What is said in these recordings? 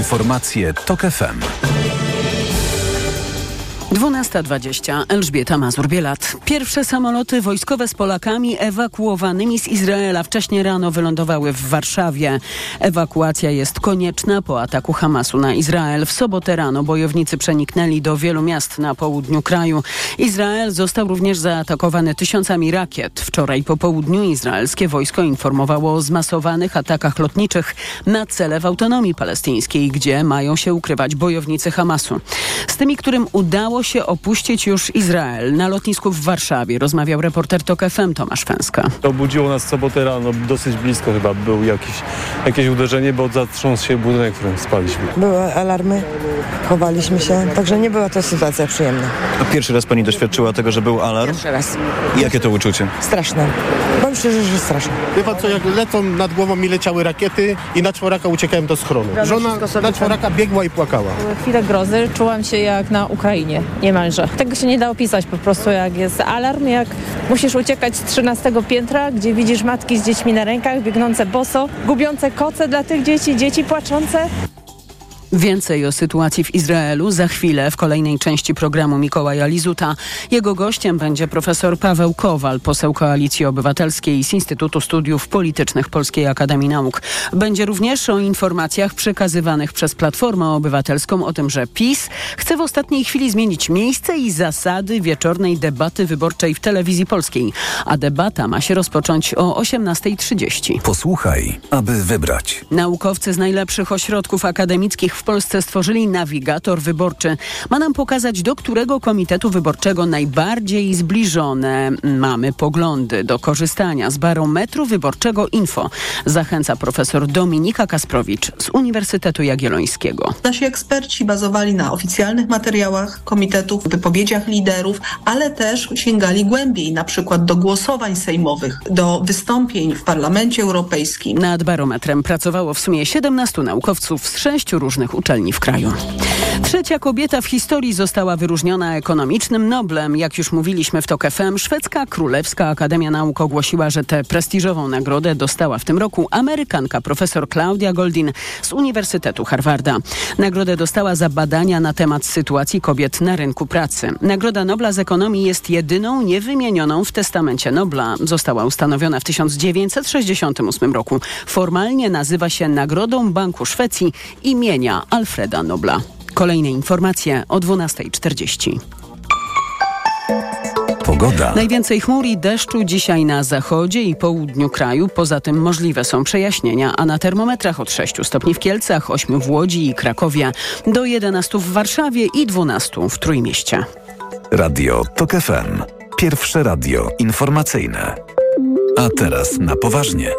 Informacje TOK FM. 12.20. Elżbieta Mazur-Bielat. Pierwsze samoloty wojskowe z Polakami ewakuowanymi z Izraela wcześniej rano wylądowały w Warszawie. Ewakuacja jest konieczna po ataku Hamasu na Izrael. W sobotę rano bojownicy przeniknęli do wielu miast na południu kraju. Izrael został również zaatakowany tysiącami rakiet. Wczoraj po południu izraelskie wojsko informowało o zmasowanych atakach lotniczych na cele w autonomii palestyńskiej, gdzie mają się ukrywać bojownicy Hamasu. Z tymi, którym udało się opuścić już Izrael. Na lotnisku w Warszawie rozmawiał reporter TOK FM Tomasz Fęska. Obudziło nas sobotę rano, dosyć blisko chyba był jakiś, jakieś uderzenie, bo zatrząsł się budynek, w którym spaliśmy. Były alarmy, chowaliśmy się, także nie była to sytuacja przyjemna. A pierwszy raz pani doświadczyła tego, że był alarm? Pierwszy raz. I jakie to uczucie? Straszne. Powiem szczerze, że straszne. Pan co, jak lecą nad głową mi leciały rakiety i na czworaka uciekałem do schronu. Żona na czworaka biegła i płakała. chwilę grozy czułam się jak na Ukrainie, niemalże. Tego się nie da opisać po prostu, jak jest alarm, jak musisz uciekać z 13 piętra, gdzie widzisz matki z dziećmi na rękach, biegnące boso, gubiące koce dla tych dzieci, dzieci płaczące. Więcej o sytuacji w Izraelu za chwilę w kolejnej części programu Mikołaja Lizuta. Jego gościem będzie profesor Paweł Kowal, poseł Koalicji Obywatelskiej z Instytutu Studiów Politycznych Polskiej Akademii Nauk. Będzie również o informacjach przekazywanych przez Platformę Obywatelską o tym, że PiS chce w ostatniej chwili zmienić miejsce i zasady wieczornej debaty wyborczej w telewizji polskiej. A debata ma się rozpocząć o 18.30. Posłuchaj, aby wybrać. Naukowcy z najlepszych ośrodków akademickich w Polsce stworzyli nawigator wyborczy. Ma nam pokazać, do którego komitetu wyborczego najbardziej zbliżone mamy poglądy do korzystania z barometru wyborczego info. Zachęca profesor Dominika Kasprowicz z Uniwersytetu Jagiellońskiego. Nasi eksperci bazowali na oficjalnych materiałach komitetów, wypowiedziach liderów, ale też sięgali głębiej, na przykład do głosowań sejmowych, do wystąpień w Parlamencie Europejskim. Nad barometrem pracowało w sumie 17 naukowców z sześciu różnych uczelni w kraju. Trzecia kobieta w historii została wyróżniona ekonomicznym Noblem. Jak już mówiliśmy w TOK FM, szwedzka Królewska Akademia Nauk ogłosiła, że tę prestiżową nagrodę dostała w tym roku Amerykanka profesor Claudia Goldin z Uniwersytetu Harvarda. Nagrodę dostała za badania na temat sytuacji kobiet na rynku pracy. Nagroda Nobla z ekonomii jest jedyną niewymienioną w testamencie Nobla. Została ustanowiona w 1968 roku. Formalnie nazywa się Nagrodą Banku Szwecji imienia Alfreda Nobla. Kolejne informacje o 12.40. Pogoda. Najwięcej chmur i deszczu dzisiaj na zachodzie i południu kraju. Poza tym możliwe są przejaśnienia, a na termometrach od 6 stopni w Kielcach, 8 w Łodzi i Krakowie, do 11 w Warszawie i 12 w Trójmieście. Radio TOK FM. Pierwsze radio informacyjne. A teraz na poważnie.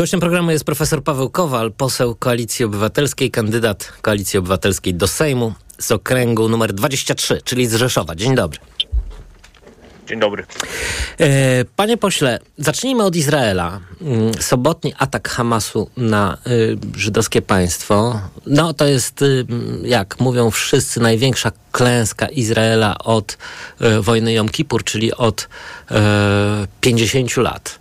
Gościem programu jest profesor Paweł Kowal, poseł Koalicji Obywatelskiej, kandydat Koalicji Obywatelskiej do Sejmu z okręgu numer 23, czyli z Rzeszowa. Dzień dobry. Dzień dobry. E, Panie pośle, zacznijmy od Izraela. Mm, Sobotni atak Hamasu na y, żydowskie państwo, no to jest, y, jak mówią wszyscy, największa klęska Izraela od y, wojny Jom Kippur, czyli od y, 50 lat.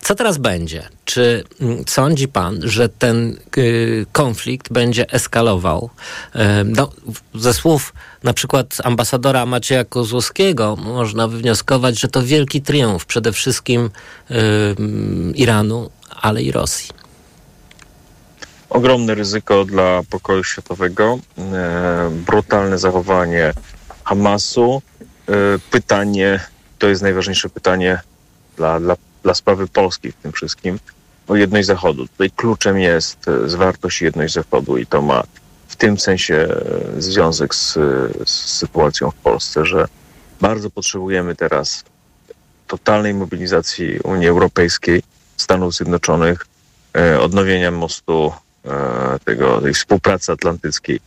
Co teraz będzie? Czy mm, sądzi pan, że ten y, konflikt będzie eskalował? Y, no, ze słów na przykład ambasadora Macieja Kozłowskiego można wywnioskować, że to wielki triumf przede wszystkim y, Iranu, ale i Rosji. Ogromne ryzyko dla pokoju światowego, e, brutalne zachowanie Hamasu. E, pytanie, to jest najważniejsze pytanie dla, dla, dla sprawy polskiej w tym wszystkim, o jedność Zachodu. Tutaj kluczem jest e, zwartość i jedność Zachodu i to ma w tym sensie e, związek z, z sytuacją w Polsce, że bardzo potrzebujemy teraz totalnej mobilizacji Unii Europejskiej, Stanów Zjednoczonych, e, odnowienia mostu tego, tej współpracy atlantyckiej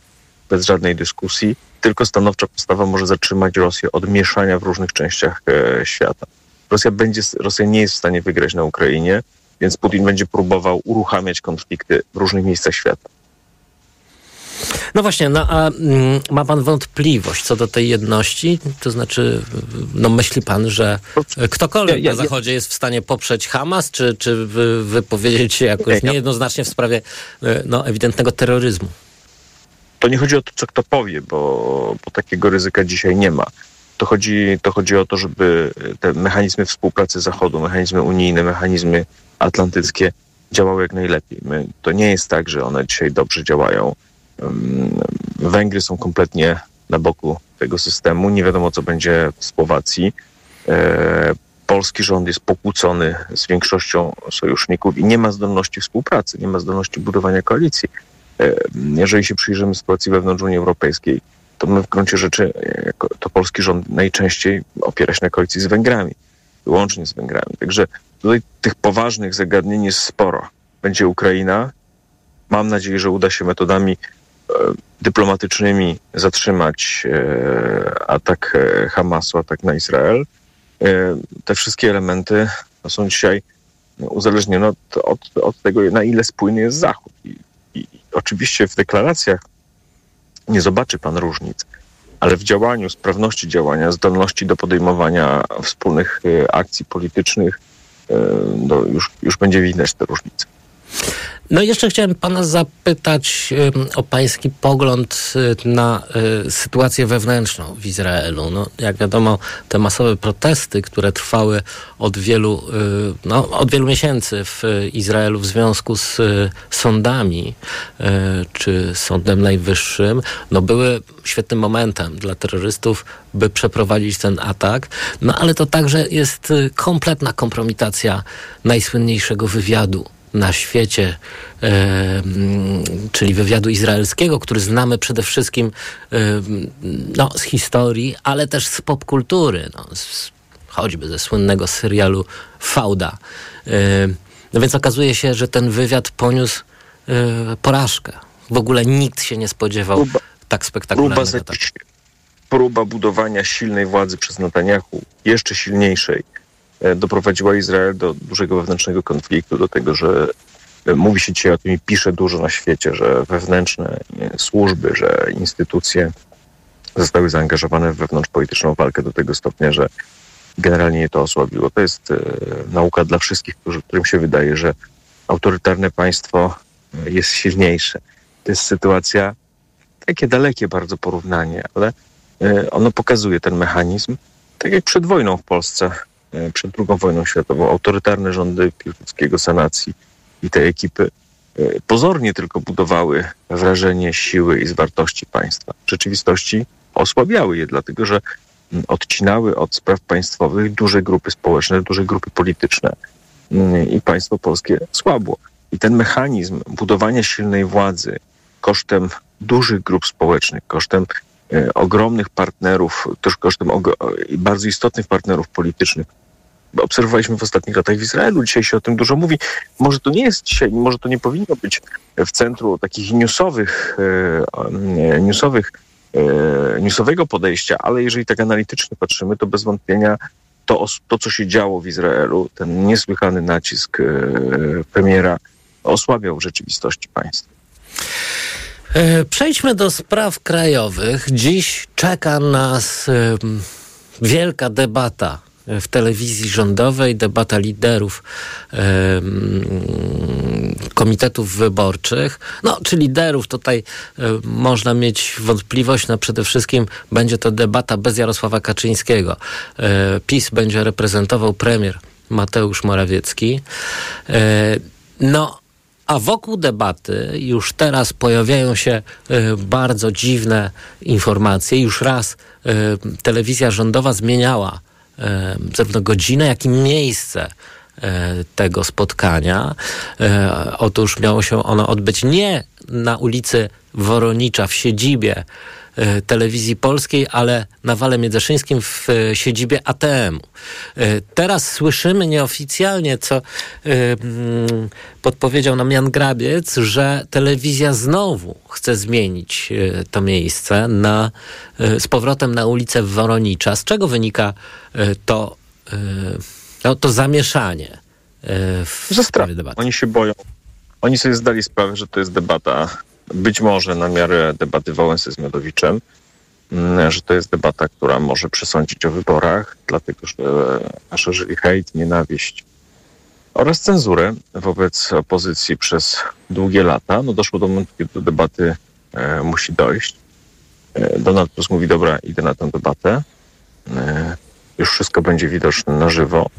bez żadnej dyskusji. Tylko stanowcza postawa może zatrzymać Rosję od mieszania w różnych częściach świata. Rosja, będzie, Rosja nie jest w stanie wygrać na Ukrainie, więc Putin będzie próbował uruchamiać konflikty w różnych miejscach świata. No właśnie, no a mm, ma pan wątpliwość co do tej jedności? To znaczy, no myśli pan, że ktokolwiek Ja- ja- na Zachodzie jest w stanie poprzeć Hamas, czy, czy wy, wypowiedzieć się jakoś Nie, ja- niejednoznacznie w sprawie e, no, ewidentnego terroryzmu? To nie chodzi o to, co kto powie, bo, bo takiego ryzyka dzisiaj nie ma. To chodzi, to chodzi o to, żeby te mechanizmy współpracy Zachodu, mechanizmy unijne, mechanizmy atlantyckie działały jak najlepiej. My, to nie jest tak, że one dzisiaj dobrze działają. Węgry są kompletnie na boku tego systemu. Nie wiadomo, co będzie w Słowacji. E, Polski rząd jest pokłócony z większością sojuszników i nie ma zdolności współpracy, nie ma zdolności budowania koalicji. E, Jeżeli się przyjrzymy sytuacji wewnątrz Unii Europejskiej, to my w gruncie rzeczy, e, polski rząd najczęściej opiera się na koalicji z Węgrami, wyłącznie z Węgrami. Także tutaj tych poważnych zagadnień jest sporo. Będzie Ukraina. Mam nadzieję, że uda się metodami e, dyplomatycznymi zatrzymać e, atak e, Hamasu, atak na Izrael. Te wszystkie elementy są dzisiaj uzależnione od, od, od tego, na ile spójny jest Zachód. I, i oczywiście w deklaracjach nie zobaczy pan różnic, ale w działaniu, sprawności działania, zdolności do podejmowania wspólnych e, akcji politycznych, e, no już, już będzie widać te różnice. No i jeszcze chciałem pana zapytać o pański pogląd y, na y, sytuację wewnętrzną w Izraelu. No, jak wiadomo, te masowe protesty, które trwały od wielu, y, no, od wielu miesięcy w Izraelu w związku z sądami czy Sądem Najwyższym, no, były świetnym momentem dla terrorystów, by przeprowadzić ten atak. No ale to także jest kompletna kompromitacja najsłynniejszego wywiadu na świecie, e, czyli wywiadu izraelskiego, który znamy przede wszystkim e, no, z historii, ale też z popkultury, no, z, choćby ze słynnego serialu Fauda. E, no więc okazuje się, że ten wywiad poniósł porażkę. W ogóle nikt się nie spodziewał Próba- tak Próba, spektakularnego za- ataku. próba budowania silnej władzy przez Netanyahu, jeszcze silniejszej, doprowadziła Izrael do dużego wewnętrznego konfliktu, do tego, że e, mówi się dzisiaj o tym i pisze dużo na świecie, że wewnętrzne e, służby, że instytucje zostały zaangażowane w wewnątrzpolityczną walkę do tego stopnia, że generalnie je to osłabiło. To jest e, nauka dla wszystkich, którym się wydaje, że autorytarne państwo e, jest silniejsze. To jest sytuacja, takie dalekie bardzo porównanie, ale e, ono pokazuje ten mechanizm, tak jak przed wojną w Polsce, e, przed II wojną światową, autorytarne rządy Piłsudskiego Sanacji i te ekipy e, pozornie tylko budowały wrażenie siły i zwartości państwa. W rzeczywistości osłabiały je, dlatego że odcinały od spraw państwowych duże grupy społeczne, duże grupy polityczne i państwo polskie słabło. I ten mechanizm budowania silnej władzy kosztem dużych grup społecznych, kosztem e, ogromnych partnerów, też kosztem bardzo istotnych partnerów politycznych. Obserwowaliśmy w ostatnich latach w Izraelu, dzisiaj się o tym dużo mówi. Może to nie jest dzisiaj, może to nie powinno być w centrum takich newsowych, e, e, newsowych, e, newsowego podejścia, ale jeżeli tak analitycznie patrzymy, to bez wątpienia to, to co się działo w Izraelu, ten niesłychany nacisk e, premiera osłabiał rzeczywistości państwo. E, Przejdźmy do spraw krajowych. Dziś czeka nas em, wielka debata w telewizji rządowej, debata liderów komitetów wyborczych. No, czy liderów tutaj e, można mieć wątpliwość, no przede wszystkim będzie to debata bez Jarosława Kaczyńskiego. E, PiS będzie reprezentował premier Mateusz Morawiecki. E, No, a wokół debaty już teraz pojawiają się e, bardzo dziwne informacje. Już raz e, telewizja rządowa zmieniała e, zarówno godzinę, jak i miejsce tego spotkania. Otóż miało się ono odbyć nie na ulicy Woronicza w siedzibie telewizji polskiej, ale na Wale Miedzeszyńskim w e, siedzibie ATM-u. E, Teraz słyszymy nieoficjalnie, co e, mm, podpowiedział nam Jan Grabiec, że telewizja znowu chce zmienić e, to miejsce na, e, z powrotem na ulicę Woronicza. Z czego wynika e, to, e, no, to zamieszanie e, w Ze sprawie debaty? Oni się boją. Oni sobie zdali sprawę, że to jest debata być może na miarę debaty Wałęsy z Miodowiczem, mm, że to jest debata, która może przesądzić o wyborach, dlatego że szerzyli hejt, nienawiść oraz cenzurę wobec opozycji przez długie lata. No doszło do momentu, kiedy do debaty e, musi dojść. E, Donald Tusk mówi, dobra, idę na tę debatę. E, już wszystko będzie widoczne na żywo.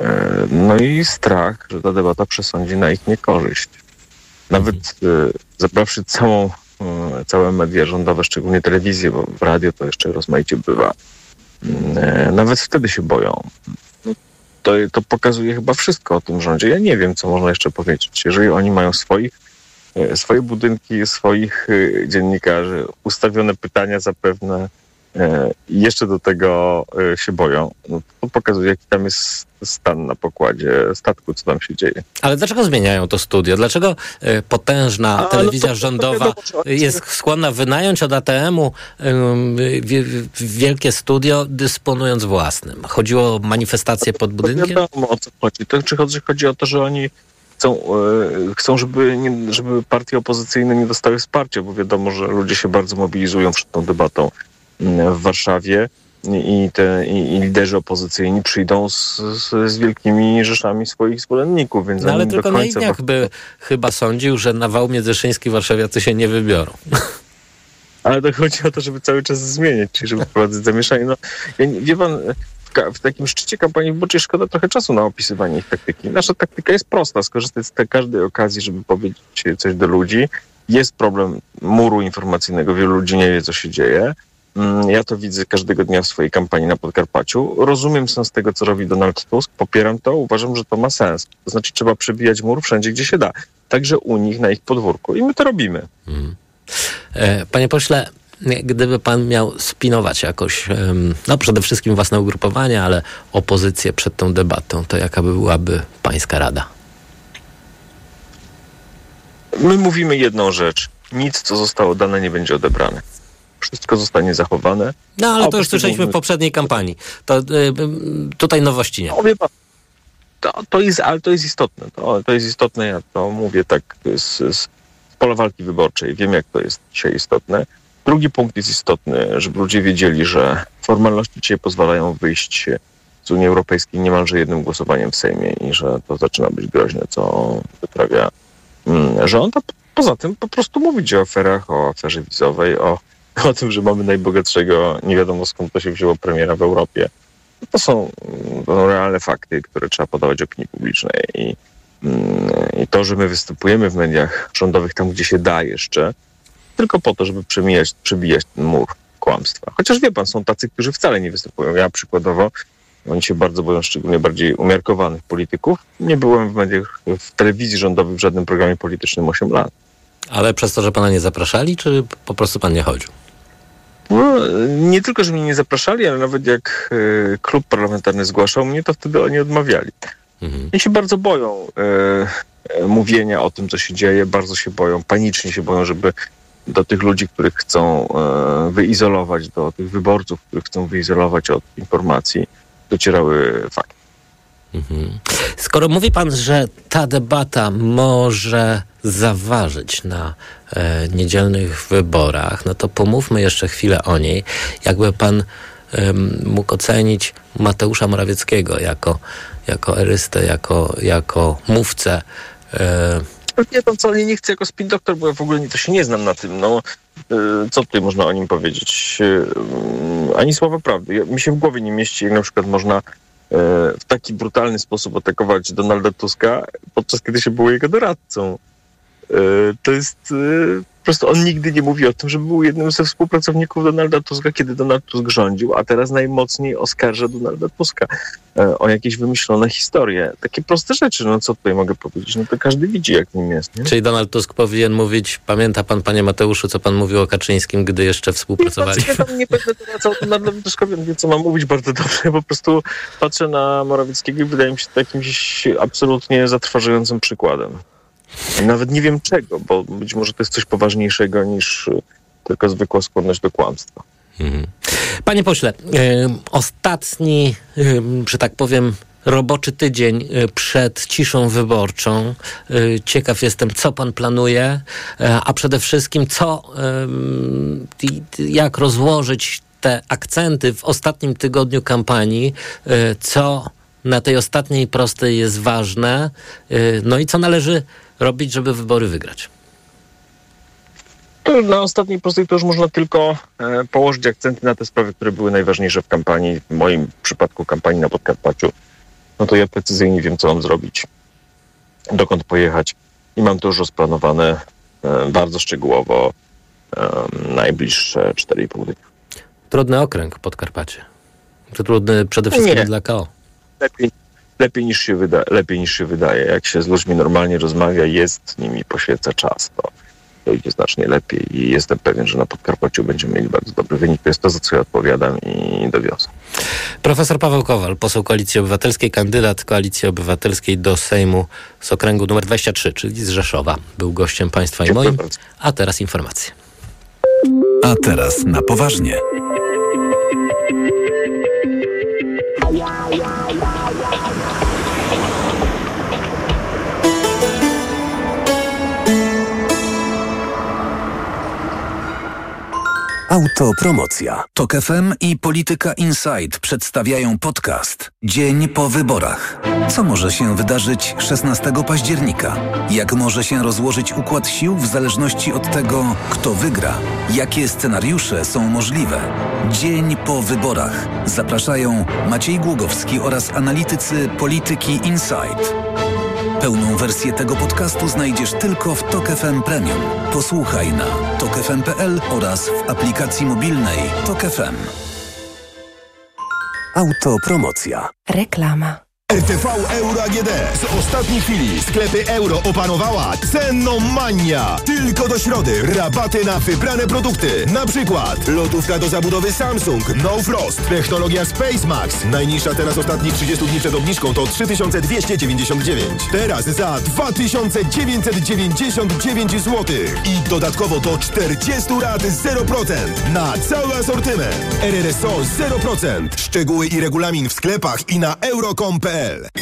E, no i strach, że ta debata przesądzi na ich niekorzyść. Nawet e, zabrawszy całą, e, całe media rządowe, szczególnie telewizję, bo w radio to jeszcze rozmaicie bywa, e, nawet wtedy się boją. No, To, to pokazuje chyba wszystko o tym rządzie. Ja nie wiem, co można jeszcze powiedzieć. Jeżeli oni mają swoich, e, swoje budynki, swoich e, dziennikarzy, ustawione pytania zapewne i jeszcze do tego e, się boją, no to pokazuje, jaki tam jest stan na pokładzie statku, co tam się dzieje. Ale dlaczego zmieniają to studio? Dlaczego e, potężna A, no telewizja to- to rządowa oni jest skłonna wynająć od ATM-u wielkie studio, dysponując własnym? Chodziło o manifestację pod To budynkiem? wiadomo o co chodzi. To czy chodzi, chodzi o to, że oni chcą, e, chcą żeby, nie, żeby partie opozycyjne nie dostały wsparcia, bo wiadomo, że ludzie się bardzo mobilizują przed tą debatą w Warszawie i, te, i, i liderzy opozycyjni przyjdą z, z, z wielkimi rzeszami swoich zwolenników, więc No ale oni do tylko końca... Naiwniak by chyba sądził, że na wał międzyszyński warszawiacy się nie wybiorą. Ale to chodzi o to, żeby cały czas zmieniać, czyli żeby wprowadzać zamieszanie. No, ja nie, wie pan, w, takim szczycie kampanii wyborczej szkoda trochę czasu na opisywanie ich taktyki. Nasza taktyka jest prosta, skorzystać z każdej okazji, żeby powiedzieć coś do ludzi. Jest problem muru informacyjnego, wielu ludzi nie wie, co się dzieje. Mm, Ja to widzę każdego dnia w swojej kampanii na Podkarpaciu. Rozumiem sens tego, co robi Donald Tusk, popieram to, uważam, że to ma sens. To znaczy trzeba przebijać mur wszędzie, gdzie się da. Także u nich, na ich podwórku. I my to robimy. E, Panie pośle, gdyby pan miał spinować jakoś, no przede wszystkim własne ugrupowanie, ale opozycję przed tą debatą, to jaka by byłaby pańska rada? My mówimy jedną rzecz. Nic, co zostało dane, nie będzie odebrane. Wszystko zostanie zachowane. No ale A to już słyszeliśmy w poprzedniej kampanii. To y, y, tutaj nowości nie. No, wie pan, to, to jest, ale to jest istotne. To, to jest istotne, ja to mówię tak z, z pola walki wyborczej. Wiem, jak to jest dzisiaj istotne. Drugi punkt jest istotny, żeby ludzie wiedzieli, że formalności dzisiaj pozwalają wyjść z Unii Europejskiej niemalże jednym głosowaniem w Sejmie i że to zaczyna być groźne, co wyprawia mm, rząd. A p- poza tym po prostu mówić o aferach, o aferze wizowej, o, o tym, że mamy najbogatszego, nie wiadomo skąd to się wzięło, premiera w Europie. To są, to są realne fakty, które trzeba podawać opinii publicznej. I, mm, I to, że my występujemy w mediach rządowych tam, gdzie się da jeszcze, tylko po to, żeby przemijać, przebijać ten mur kłamstwa. Chociaż wie pan, są tacy, którzy wcale nie występują. Ja przykładowo, oni się bardzo boją szczególnie bardziej umiarkowanych polityków. Nie byłem w mediach, w telewizji rządowej w żadnym programie politycznym 8 lat. Ale przez to, że pana nie zapraszali, czy po prostu pan nie chodził? No, nie tylko, że mnie nie zapraszali, ale nawet jak e, klub parlamentarny zgłaszał mnie, to wtedy oni odmawiali. Mhm. I się bardzo boją e, e, mówienia o tym, co się dzieje, bardzo się boją, panicznie się boją, żeby do tych ludzi, których chcą wyizolować, do tych wyborców, których chcą wyizolować od informacji, docierały fakty. Mhm. Skoro mówi pan, że ta debata może zaważyć na e, niedzielnych wyborach, no to pomówmy jeszcze chwilę o niej. Jakby pan em, mógł ocenić Mateusza Morawieckiego jako, jako erystę, jako, jako mówcę. E, Nie to co, nie chcę jako spin doktor, bo ja w ogóle nie, to się nie znam na tym. No, e, co tutaj można o nim powiedzieć? E, mm, Ani słowa prawdy. Mi się w głowie nie mieści, jak na przykład można e, w taki brutalny sposób atakować Donalda Tuska, podczas kiedy się było jego doradcą. E, To jest e, po prostu on nigdy nie mówi o tym, że był jednym ze współpracowników Donalda Tuska, kiedy Donald Tusk rządził, a teraz najmocniej oskarża Donalda Tuska e, o jakieś wymyślone historie. Takie proste rzeczy, no co tutaj mogę powiedzieć? No to każdy widzi, jak nim jest. Nie? czyli Donald Tusk powinien mówić, pamięta pan, panie Mateuszu, co pan mówił o Kaczyńskim, gdy jeszcze współpracowali? Ja tam nie będę doradzał Donaldowi Tuskowi, on wie, co mam mówić bardzo dobrze. Po prostu patrzę na Morawieckiego i wydaje mi się to jakimś absolutnie zatrważającym przykładem. Nawet nie wiem czego, bo być może to jest coś poważniejszego niż y, tylko zwykła skłonność do kłamstwa. Mhm. Panie pośle, ym, ostatni, ym, że tak powiem, roboczy tydzień y, przed ciszą wyborczą. Y, ciekaw jestem, co pan planuje, y, a przede wszystkim, co, jak rozłożyć te akcenty w ostatnim tygodniu kampanii, co na tej ostatniej prostej jest ważne, no i co należy robić, żeby wybory wygrać. Na ostatniej prostej to już można tylko e, położyć akcenty na te sprawy, które były najważniejsze w kampanii, w moim przypadku kampanii na Podkarpaciu. No to ja precyzyjnie wiem, co mam zrobić, dokąd pojechać i mam to już rozplanowane e, bardzo szczegółowo najbliższe 4,5 dnia. Trudny okręg Podkarpacie. Trudny przede wszystkim Nie. dla KO. Lepiej, lepiej, niż się wyda, lepiej niż się wydaje. Jak się z ludźmi normalnie rozmawia, jest nimi, poświęca czas, to to idzie znacznie lepiej i jestem pewien, że na Podkarpaciu będziemy mieli bardzo dobry wynik. To jest to, za co ja odpowiadam i dowiozę. Profesor Paweł Kowal, poseł Koalicji Obywatelskiej, kandydat Koalicji Obywatelskiej do Sejmu z okręgu numer 23, czyli z Rzeszowa. Był gościem państwa i moim. A teraz informacje. A teraz na poważnie. Autopromocja. Tok FM i Polityka Insight przedstawiają podcast Dzień po wyborach. Co może się wydarzyć 16 października? Jak może się rozłożyć układ sił w zależności od tego, kto wygra? Jakie scenariusze są możliwe? Dzień po wyborach. Zapraszają Maciej Głogowski oraz analitycy Polityki Insight. Pełną wersję tego podcastu znajdziesz tylko w Tok FM Premium. Posłuchaj na tokefm.pl oraz w aplikacji mobilnej Tok FM. Autopromocja. Reklama. RTV Euro AGD. Z ostatniej chwili sklepy euro opanowała cenomania. Tylko do środy rabaty na wybrane produkty. Na przykład lotówka do zabudowy Samsung No Frost. Technologia Space Max. Najniższa teraz ostatnich 30 dni przed obniżką to 3299. Teraz za 2999 zł. I dodatkowo do 40 rat 0% na cały asortyment. RRSO 0%. Szczegóły i regulamin w sklepach i na euro.com.pl FR.pl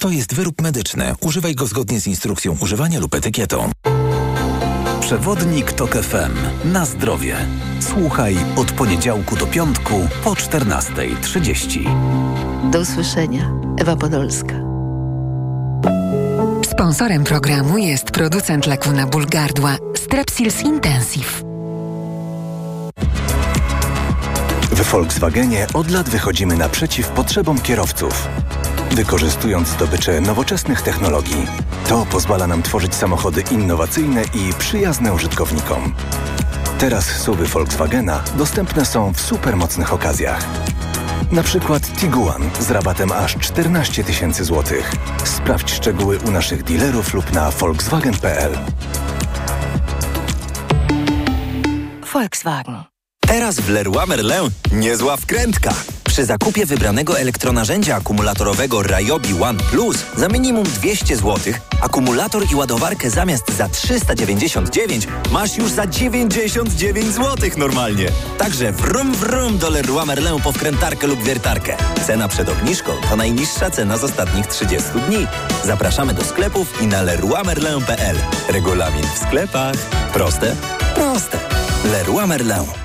To jest wyrób medyczny. Używaj go zgodnie z instrukcją używania lub etykietą. Przewodnik TOK FM. Na zdrowie. Słuchaj od poniedziałku do piątku po 14.30. Do usłyszenia. Ewa Podolska. Sponsorem programu jest producent leku na ból gardła Strepsils Intensive. W Volkswagenie od lat wychodzimy naprzeciw potrzebom kierowców wykorzystując zdobycze nowoczesnych technologii. To pozwala nam tworzyć samochody innowacyjne i przyjazne użytkownikom. Teraz suwy Volkswagena dostępne są w supermocnych okazjach. Na przykład Tiguan z rabatem aż 14 tysięcy złotych. Sprawdź szczegóły u naszych dealerów lub na volkswagen.pl. Volkswagen. Teraz w Leroy Merlin niezła wkrętka. Przy zakupie wybranego elektronarzędzia akumulatorowego Ryobi One Plus za minimum 200 zł akumulator i ładowarkę zamiast za 399 masz już za 99 zł normalnie. Także wrum wrum do Leroy Merlin po wkrętarkę lub wiertarkę. Cena przed obniżką to najniższa cena z ostatnich 30 dni. Zapraszamy do sklepów i na leroymerlin.pl. Regulamin w sklepach. Proste? Proste. Leroy Merlin.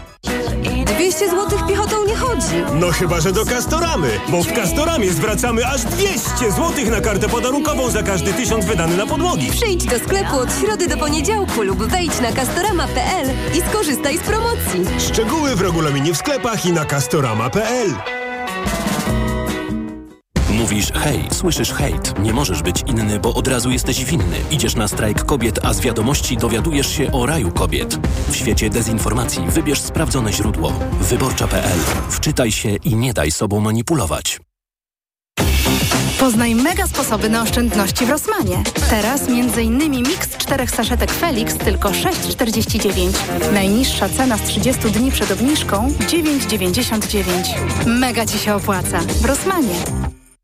200 zł piechotą nie chodzi. No chyba, że do Castoramy, bo w Castoramie zwracamy aż 200 zł na kartę podarunkową za każdy tysiąc wydany na podłogi. Przyjdź do sklepu od środy do poniedziałku lub wejdź na castorama.pl i skorzystaj z promocji. Szczegóły w regulaminie w sklepach i na castorama.pl. Mówisz hej, słyszysz hejt. Nie możesz być inny, bo od razu jesteś winny. Idziesz na strajk kobiet, a z wiadomości dowiadujesz się o raju kobiet. W świecie dezinformacji wybierz sprawdzone źródło. Wyborcza.pl. Wczytaj się i nie daj sobą manipulować. Poznaj mega sposoby na oszczędności w Rosmanie. Teraz m.in. miks czterech saszetek Felix tylko 6,49. Najniższa cena z 30 dni przed obniżką 9,99. Mega Ci się opłaca. W Rosmanie.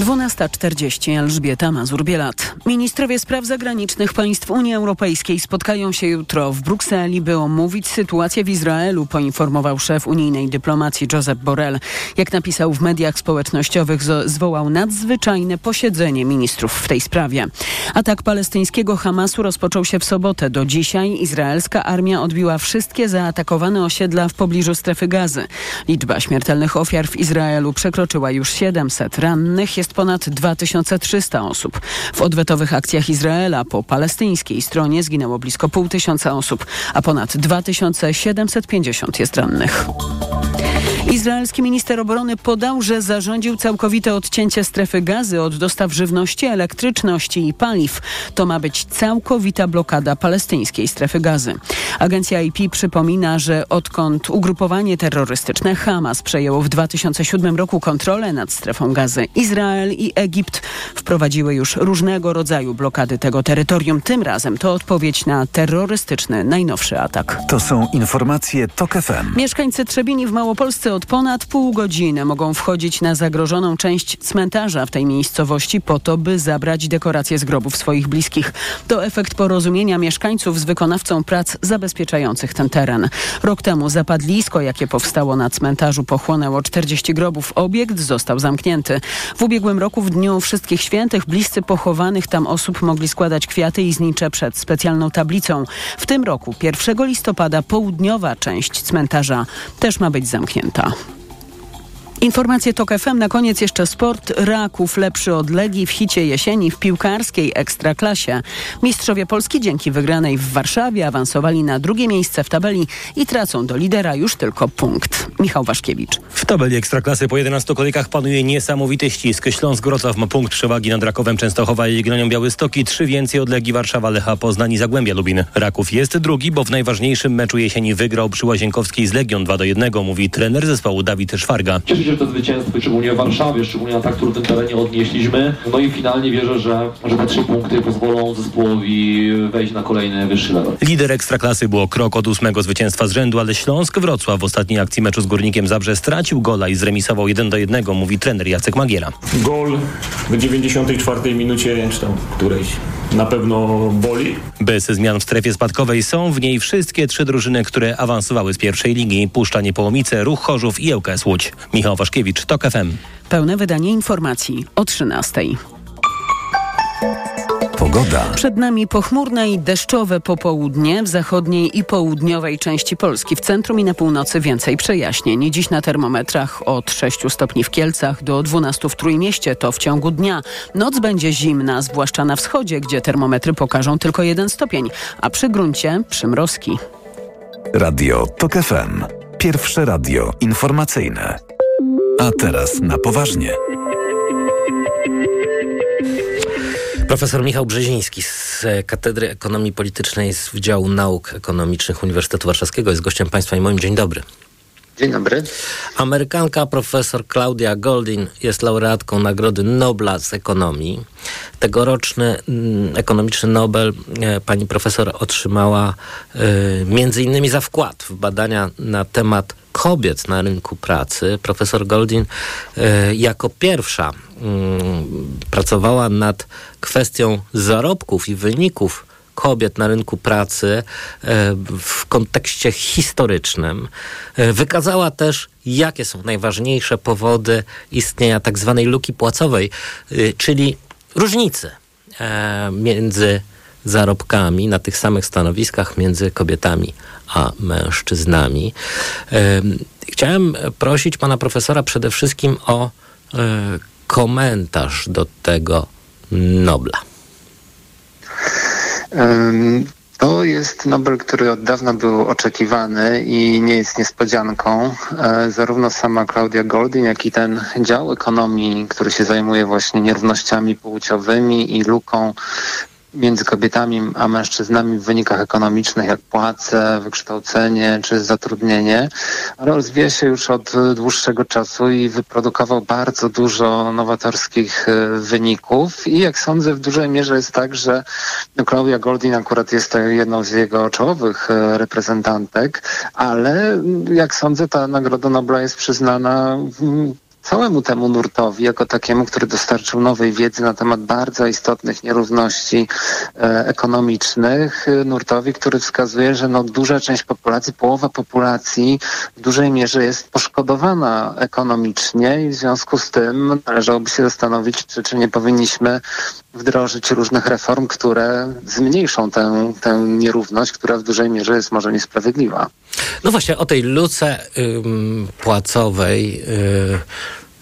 12.40 Elżbieta Mazur-Bielat. Ministrowie spraw zagranicznych państw Unii Europejskiej spotkają się jutro w Brukseli, by omówić sytuację w Izraelu, poinformował szef unijnej dyplomacji Josep Borrell. Jak napisał w mediach społecznościowych, zwołał nadzwyczajne posiedzenie ministrów w tej sprawie. Atak palestyńskiego Hamasu rozpoczął się w sobotę. Do dzisiaj izraelska armia odbiła wszystkie zaatakowane osiedla w pobliżu strefy gazy. Liczba śmiertelnych ofiar w Izraelu przekroczyła już 700. Rannych jest ponad 2300 osób. W odwetowych akcjach Izraela po palestyńskiej stronie zginęło blisko pół tysiąca osób, a ponad 2750 jest rannych. Izraelski minister obrony podał, że zarządził całkowite odcięcie strefy gazy od dostaw żywności, elektryczności i paliw. To ma być całkowita blokada palestyńskiej strefy gazy. Agencja IP przypomina, że odkąd ugrupowanie terrorystyczne Hamas przejęło w 2007 roku kontrolę nad strefą gazy, Izrael i Egipt wprowadziły już różnego rodzaju blokady tego terytorium. Tym razem to odpowiedź na terrorystyczny najnowszy atak. To są informacje TOK FM. Mieszkańcy Trzebini w Małopolsce od ponad pół godziny mogą wchodzić na zagrożoną część cmentarza w tej miejscowości po to, by zabrać dekoracje z grobów swoich bliskich. To efekt porozumienia mieszkańców z wykonawcą prac zabezpieczających ten teren. Rok temu zapadlisko, jakie powstało na cmentarzu, pochłonęło 40 grobów. Obiekt został zamknięty. W ubiegłym roku w Dniu Wszystkich Świętych bliscy pochowanych tam osób mogli składać kwiaty i znicze przed specjalną tablicą. W tym roku 1 listopada południowa część cmentarza też ma być zamknięta. puntata. Informacje TOK FM. Na koniec jeszcze sport. Raków lepszy od Legii w hicie jesieni w piłkarskiej Ekstraklasie. Mistrzowie Polski dzięki wygranej w Warszawie awansowali na drugie miejsce w tabeli i tracą do lidera już tylko punkt. Michał Waszkiewicz. W tabeli Ekstraklasy po 11 kolejkach panuje niesamowity ścisk. Śląsk Wrocław ma punkt przewagi nad Rakowem Częstochowa i Jagiellonią Białystoki. Trzy więcej od Legii Warszawa, Lecha Poznań i Zagłębia Lubin. Raków jest drugi, bo w najważniejszym meczu jesieni wygrał przy Łazienkowskiej z Legią 2 do 1, mówi trener zespołu Dawid Szwarga że to zwycięstwo, szczególnie w Warszawie, szczególnie na tak trudnym terenie odnieśliśmy. No i finalnie wierzę, że, że te trzy punkty pozwolą zespołowi wejść na kolejny wyższy level. Lider Ekstraklasy było krok od ósmego zwycięstwa z rzędu, ale Śląsk Wrocław w ostatniej akcji meczu z Górnikiem Zabrze stracił gola i zremisował 1 do 1, mówi trener Jacek Magiera. Gol w 94 minucie, czy tam którejś na pewno boli. Bez zmian w strefie spadkowej są w niej wszystkie trzy drużyny, które awansowały z pierwszej ligi. Puszcza Niepołomice, Ruch Chorzów i ŁKS Łódź. Michał Waszkiewicz, TOK FM. Pełne wydanie informacji o 13. Pogoda. Przed nami pochmurne i deszczowe popołudnie w zachodniej i południowej części Polski. W centrum i na północy więcej przejaśnień. Dziś na termometrach od 6 stopni w Kielcach do 12 w Trójmieście. To w ciągu dnia. Noc będzie zimna, zwłaszcza na wschodzie, gdzie termometry pokażą tylko jeden stopień, a przy gruncie przymrozki. Radio TOK FM. Pierwsze radio informacyjne. A teraz na poważnie. Profesor Michał Brzeziński z Katedry Ekonomii Politycznej z Wydziału Nauk Ekonomicznych Uniwersytetu Warszawskiego jest gościem Państwa i moim dzień dobry. Dzień dobry. Amerykanka profesor Claudia Goldin jest laureatką Nagrody Nobla z ekonomii. Tegoroczny mm, ekonomiczny Nobel e, pani profesor otrzymała e, między innymi za wkład w badania na temat kobiet na rynku pracy. Profesor Goldin e, jako pierwsza mm, pracowała nad kwestią zarobków i wyników kobiet na rynku pracy w kontekście historycznym. Wykazała też, jakie są najważniejsze powody istnienia tak zwanej luki płacowej, czyli różnicy między zarobkami na tych samych stanowiskach między kobietami a mężczyznami. Chciałem prosić pana profesora przede wszystkim o komentarz do tego Nobla. To jest Nobel, który od dawna był oczekiwany i nie jest niespodzianką. Zarówno sama Claudia Goldin, jak i ten dział ekonomii, który się zajmuje właśnie nierównościami płciowymi i luką między kobietami a mężczyznami w wynikach ekonomicznych, jak płace, wykształcenie czy zatrudnienie, rozwija się już od dłuższego czasu i wyprodukował bardzo dużo nowatorskich e, wyników. I jak sądzę, w dużej mierze jest tak, że Claudia Goldin akurat jest jedną z jego czołowych e, reprezentantek, ale jak sądzę, ta Nagroda Nobla jest przyznana całemu temu nurtowi, jako takiemu, który dostarczył nowej wiedzy na temat bardzo istotnych nierówności e, ekonomicznych, e, nurtowi, który wskazuje, że no, duża część populacji, połowa populacji w dużej mierze jest poszkodowana ekonomicznie i w związku z tym należałoby się zastanowić, czy, czy nie powinniśmy wdrożyć różnych reform, które zmniejszą tę, tę nierówność, która w dużej mierze jest może niesprawiedliwa. No właśnie, o tej luce płacowej y,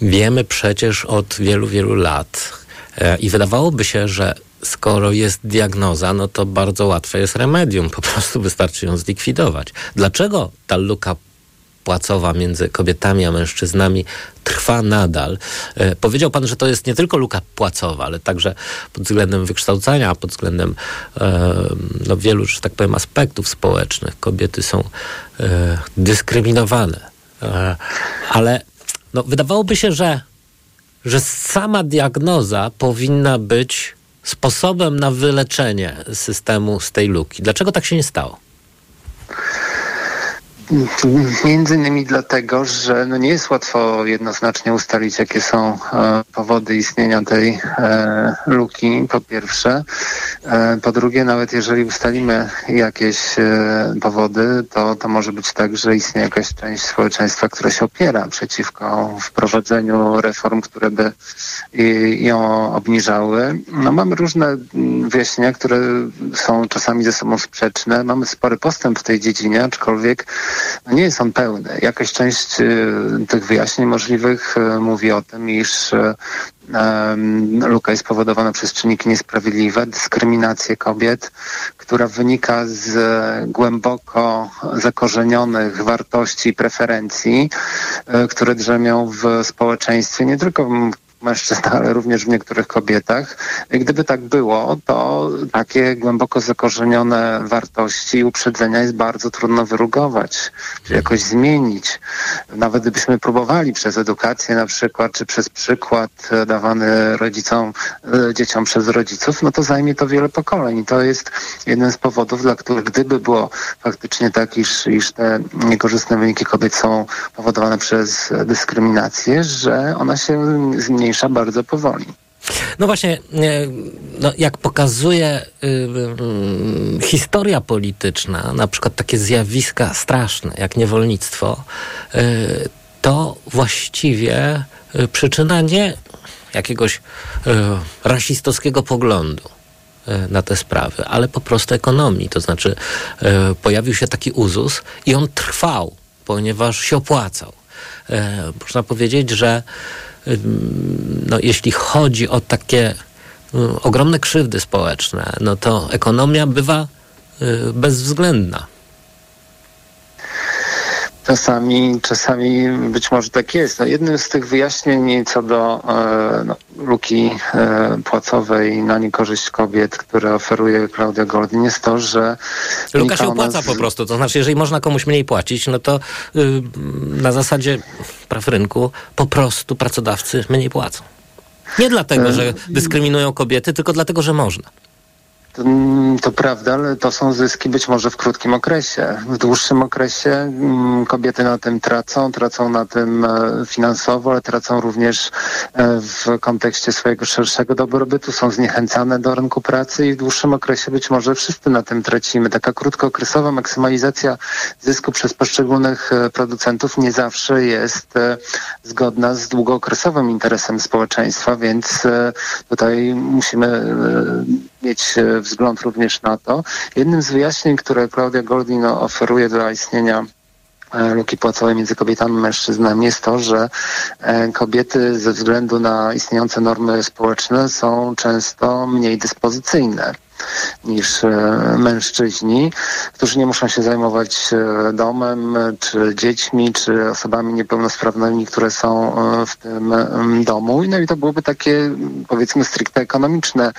wiemy przecież od wielu, wielu lat. Y, I wydawałoby się, że skoro jest diagnoza, no to bardzo łatwe jest remedium. Po prostu wystarczy ją zlikwidować. Dlaczego ta luka płacowa między kobietami a mężczyznami trwa nadal. E, powiedział pan, że to jest nie tylko luka płacowa, ale także pod względem wykształcenia, pod względem e, no, wielu, że tak powiem, aspektów społecznych. Kobiety są e, dyskryminowane. Ale no, wydawałoby się, że, że sama diagnoza powinna być sposobem na wyleczenie systemu z tej luki. Dlaczego tak się nie stało? Między innymi dlatego, że no nie jest łatwo jednoznacznie ustalić, jakie są e, powody istnienia tej e, luki, po pierwsze. E, po drugie, nawet jeżeli ustalimy jakieś e, powody, to, to może być tak, że istnieje jakaś część społeczeństwa, która się opiera przeciwko wprowadzeniu reform, które by i, ją obniżały. No, mamy różne wyjaśnienia, które są czasami ze sobą sprzeczne. Mamy spory postęp w tej dziedzinie, aczkolwiek no nie jest on pełny. Jakaś część y, tych wyjaśnień możliwych y, mówi o tym, iż y, luka jest spowodowana przez czynniki niesprawiedliwe, dyskryminację kobiet, która wynika z głęboko zakorzenionych wartości i preferencji, które drzemią w społeczeństwie, nie tylko mężczyzn, ale również w niektórych kobietach. Gdyby tak było, to takie głęboko zakorzenione wartości i uprzedzenia jest bardzo trudno wyrugować, czy jakoś zmienić. Nawet gdybyśmy próbowali przez edukację na przykład, czy przez przykład dawany rodzicom, e, dzieciom przez rodziców, no to zajmie to wiele pokoleń. I to jest jeden z powodów, dla których gdyby było faktycznie tak, iż, iż te niekorzystne wyniki kobiet są powodowane przez dyskryminację, że ona się zmniejsza zmniejsza bardzo powoli. No właśnie, e, no jak pokazuje y, y, historia polityczna, na przykład takie zjawiska straszne jak niewolnictwo, y, to właściwie przyczyna nie jakiegoś rasistowskiego poglądu na te sprawy, ale po prostu ekonomii. To znaczy pojawił się taki uzus i on trwał, ponieważ się opłacał. Można powiedzieć, że no, jeśli chodzi o takie y, ogromne krzywdy społeczne, no to ekonomia bywa y, bezwzględna. Czasami, czasami być może tak jest. No, jednym z tych wyjaśnień co do e, no, luki e, płacowej na niekorzyść kobiet, które oferuje Klaudia Goldin jest to, że... Luka się opłaca z... po prostu. To znaczy, jeżeli można komuś mniej płacić, no to y, na zasadzie praw rynku po prostu pracodawcy mniej płacą. Nie dlatego, że e, dyskryminują kobiety, tylko dlatego, że można. Mm, to prawda, ale to są zyski być może w krótkim okresie. W dłuższym okresie mm, kobiety na tym tracą, tracą na tym e, finansowo, ale tracą również e, w kontekście swojego szerszego dobrobytu, są zniechęcane do rynku pracy i w dłuższym okresie być może wszyscy na tym tracimy. Taka krótkookresowa maksymalizacja zysku przez poszczególnych e, producentów nie zawsze jest zgodna z długookresowym interesem społeczeństwa, więc tutaj musimy mieć wzgląd również na to. Jednym z wyjaśnień, które Claudia Goldin oferuje dla istnienia e, luki płacowej między kobietami i mężczyznami jest to, że e, kobiety ze względu na istniejące normy społeczne są często mniej dyspozycyjne. Niż e, mężczyźni, którzy nie muszą się zajmować e, domem, czy dziećmi, czy osobami niepełnosprawnymi, które są e, w tym domu. No i to byłoby takie, powiedzmy, stricte ekonomiczne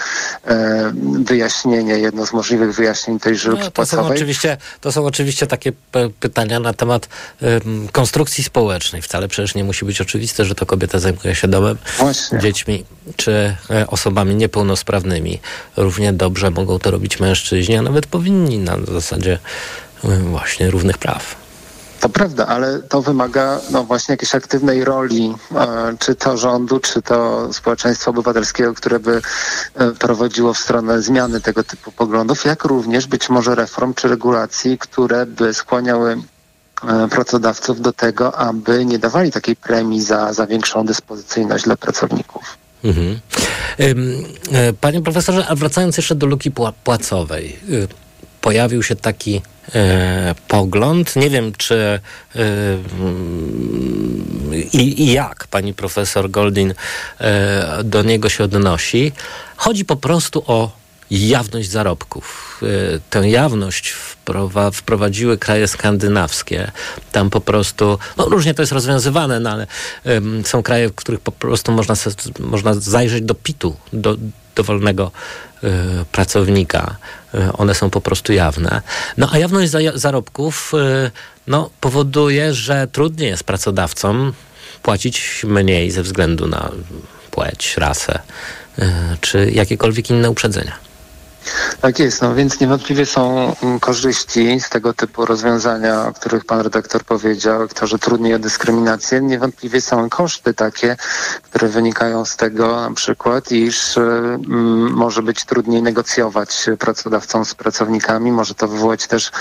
wyjaśnienie, jedno z możliwych wyjaśnień tej żyłki No, to, są oczywiście, to są oczywiście takie pytania na temat em, konstrukcji społecznej. Wcale przecież nie musi być oczywiste, że to kobieta zajmuje się domem, Właśnie. dziećmi czy osobami niepełnosprawnymi. Równie dobrze mogą to robić mężczyźni, a nawet powinni na zasadzie e, właśnie równych praw. To prawda, ale to wymaga no właśnie jakiejś aktywnej roli, e, czy to rządu, czy to społeczeństwa obywatelskiego, które by e, prowadziło w stronę zmiany tego typu poglądów, jak również być może reform czy regulacji, które by skłaniały e, pracodawców do tego, aby nie dawali takiej premii za, za większą dyspozycyjność dla pracowników. Mhm. E, Panie profesorze, a wracając jeszcze do luki pła- płacowej. y, Pojawił się taki e, pogląd, nie wiem czy e, mm, i jak pani profesor Goldin e, do niego się odnosi. Chodzi po prostu o jawność zarobków. E, Tę jawność wprowa- wprowadziły kraje skandynawskie. Tam po prostu, no różnie to jest rozwiązywane, no ale em, są kraje, w których po prostu można, można zajrzeć do PIT-u, do dowolnego e, pracownika. E, one są po prostu jawne. No a jawność za, zarobków e, no, powoduje, że trudniej jest pracodawcom płacić mniej ze względu na płeć, rasę e, czy jakiekolwiek inne uprzedzenia. Tak jest, no więc niewątpliwie są korzyści z tego typu rozwiązania, o których pan redaktor powiedział, to, że trudniej o dyskryminację. Niewątpliwie są koszty takie, które wynikają z tego na przykład, iż y, może być trudniej negocjować pracodawcom z pracownikami, może to wywołać też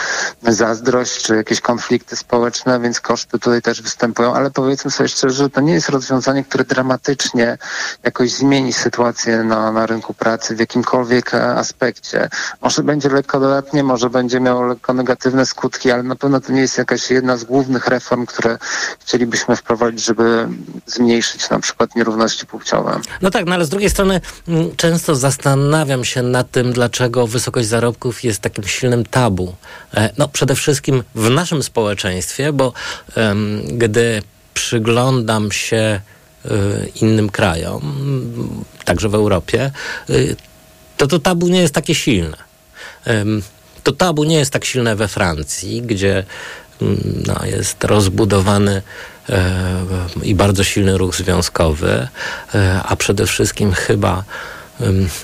zazdrość czy jakieś konflikty społeczne, więc koszty tutaj też występują, ale powiedzmy sobie szczerze, że to nie jest rozwiązanie, które dramatycznie jakoś zmieni sytuację na, na rynku pracy w jakimkolwiek e, aspekcie. Może będzie lekko dodatnie, może będzie miało lekko negatywne skutki, ale na pewno to nie jest jakaś jedna z głównych reform, które chcielibyśmy wprowadzić, żeby zmniejszyć na przykład nierówności płciowe. No tak, no ale z drugiej strony mm, często zastanawiam się nad tym, dlaczego wysokość zarobków jest takim silnym tabu. E, No przede wszystkim w naszym społeczeństwie, bo em, gdy przyglądam się y, innym krajom, także w Europie, y, to to tabu nie jest takie silne. To tabu nie jest tak silne we Francji, gdzie mm, no, jest rozbudowany e, i bardzo silny ruch związkowy, e, a przede wszystkim chyba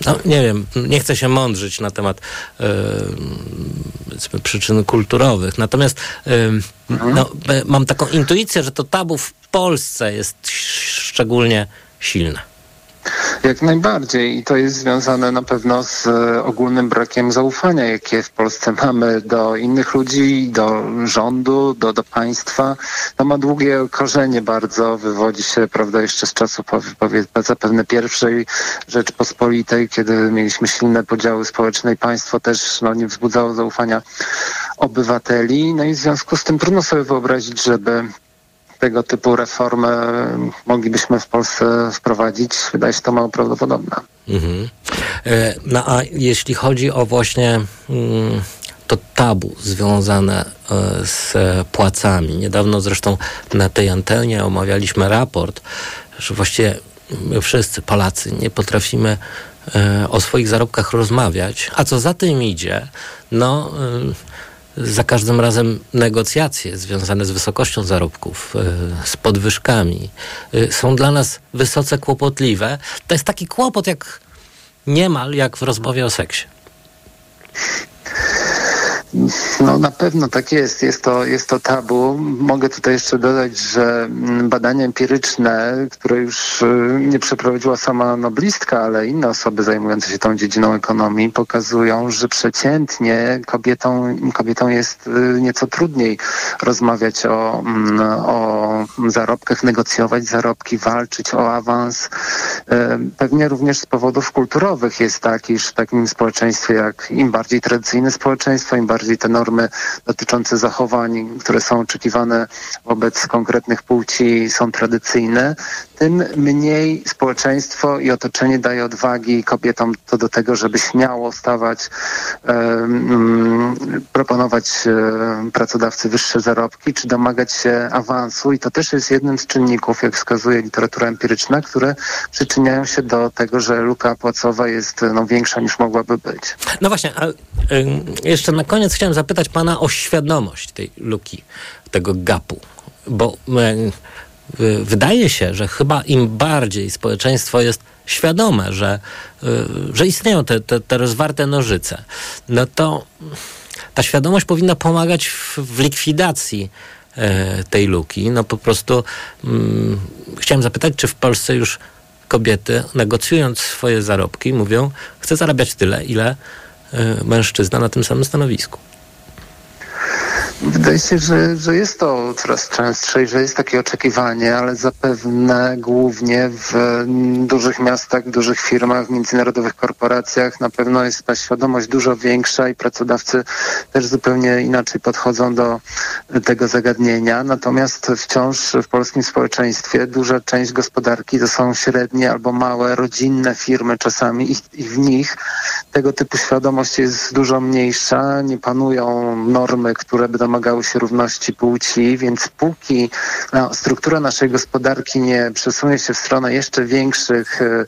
no, nie wiem, nie chcę się mądrzyć na temat powiedzmy, przyczyn kulturowych. Natomiast em, no, mam taką intuicję, że to tabu w Polsce jest szczególnie silne. Jak najbardziej i to jest związane na pewno z e, ogólnym brakiem zaufania, jakie w Polsce mamy do innych ludzi, do rządu, do, do państwa. To ma długie korzenie bardzo, wywodzi się, prawda, jeszcze z powie- powie- zapewne pierwszej Rzeczpospolitej, kiedy mieliśmy silne podziały społeczne i państwo też no, nie wzbudzało zaufania obywateli. No i w związku z tym trudno sobie wyobrazić, żeby tego typu reformy moglibyśmy w Polsce wprowadzić. Wydaje się to mało prawdopodobne. Mhm. E, No a jeśli chodzi o właśnie mm, to tabu związane e, z płacami. Niedawno zresztą na tej antenie omawialiśmy raport, że właściwie my wszyscy Polacy nie potrafimy e, o swoich zarobkach rozmawiać, a co za tym idzie, no za każdym razem negocjacje związane z wysokością zarobków, e, z podwyżkami e, są dla nas wysoce kłopotliwe. To jest taki kłopot jak niemal jak w rozmowie o seksie. No na pewno tak jest. Jest to, jest to tabu. Mogę tutaj jeszcze dodać, że mm, badania empiryczne, które już y, nie przeprowadziła sama noblistka, ale inne osoby zajmujące się tą dziedziną ekonomii, pokazują, że przeciętnie kobietom, kobietom jest y, nieco trudniej rozmawiać o, mm, o zarobkach, negocjować zarobki, walczyć o awans Pewnie również z powodów kulturowych jest tak, iż w takim społeczeństwie jak im bardziej tradycyjne społeczeństwo, im bardziej te normy dotyczące zachowań, które są oczekiwane wobec konkretnych płci są tradycyjne, tym mniej społeczeństwo i otoczenie daje odwagi kobietom to do tego, żeby śmiało stawać, proponować um, pracodawcy wyższe zarobki, czy domagać się awansu i to też jest jednym z czynników, jak wskazuje literatura empiryczna, które przyczyniają się do tego, że luka płacowa jest no, większa niż mogłaby być. No właśnie, a jeszcze na koniec chciałem zapytać pana o świadomość tej luki, tego gapu, bo wydaje się, że chyba im bardziej społeczeństwo jest świadome, że, y, że istnieją te, te, te rozwarte nożyce, no to ta świadomość powinna pomagać w, w likwidacji e, tej luki. No po prostu mm, chciałem zapytać, czy w Polsce już kobiety, negocjując swoje zarobki, mówią, chcę zarabiać tyle, ile e, mężczyzna na tym samym stanowisku. Wydaje się, że, że jest to coraz częstsze i że jest takie oczekiwanie, ale zapewne głównie w dużych miastach, w dużych firmach, w międzynarodowych korporacjach na pewno jest ta świadomość dużo większa i pracodawcy też zupełnie inaczej podchodzą do tego zagadnienia. Natomiast wciąż w polskim społeczeństwie duża część gospodarki to są średnie albo małe, rodzinne firmy czasami i, i w nich tego typu świadomość jest dużo mniejsza. Nie panują normy, które by domagały się równości płci, więc póki no, struktura naszej gospodarki nie przesunie się w stronę jeszcze większych e,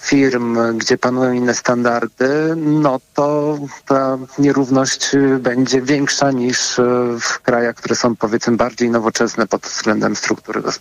firm, gdzie panują inne standardy, no to ta nierówność będzie większa niż e, w krajach, które są powiedzmy bardziej nowoczesne pod względem struktury gospodarki.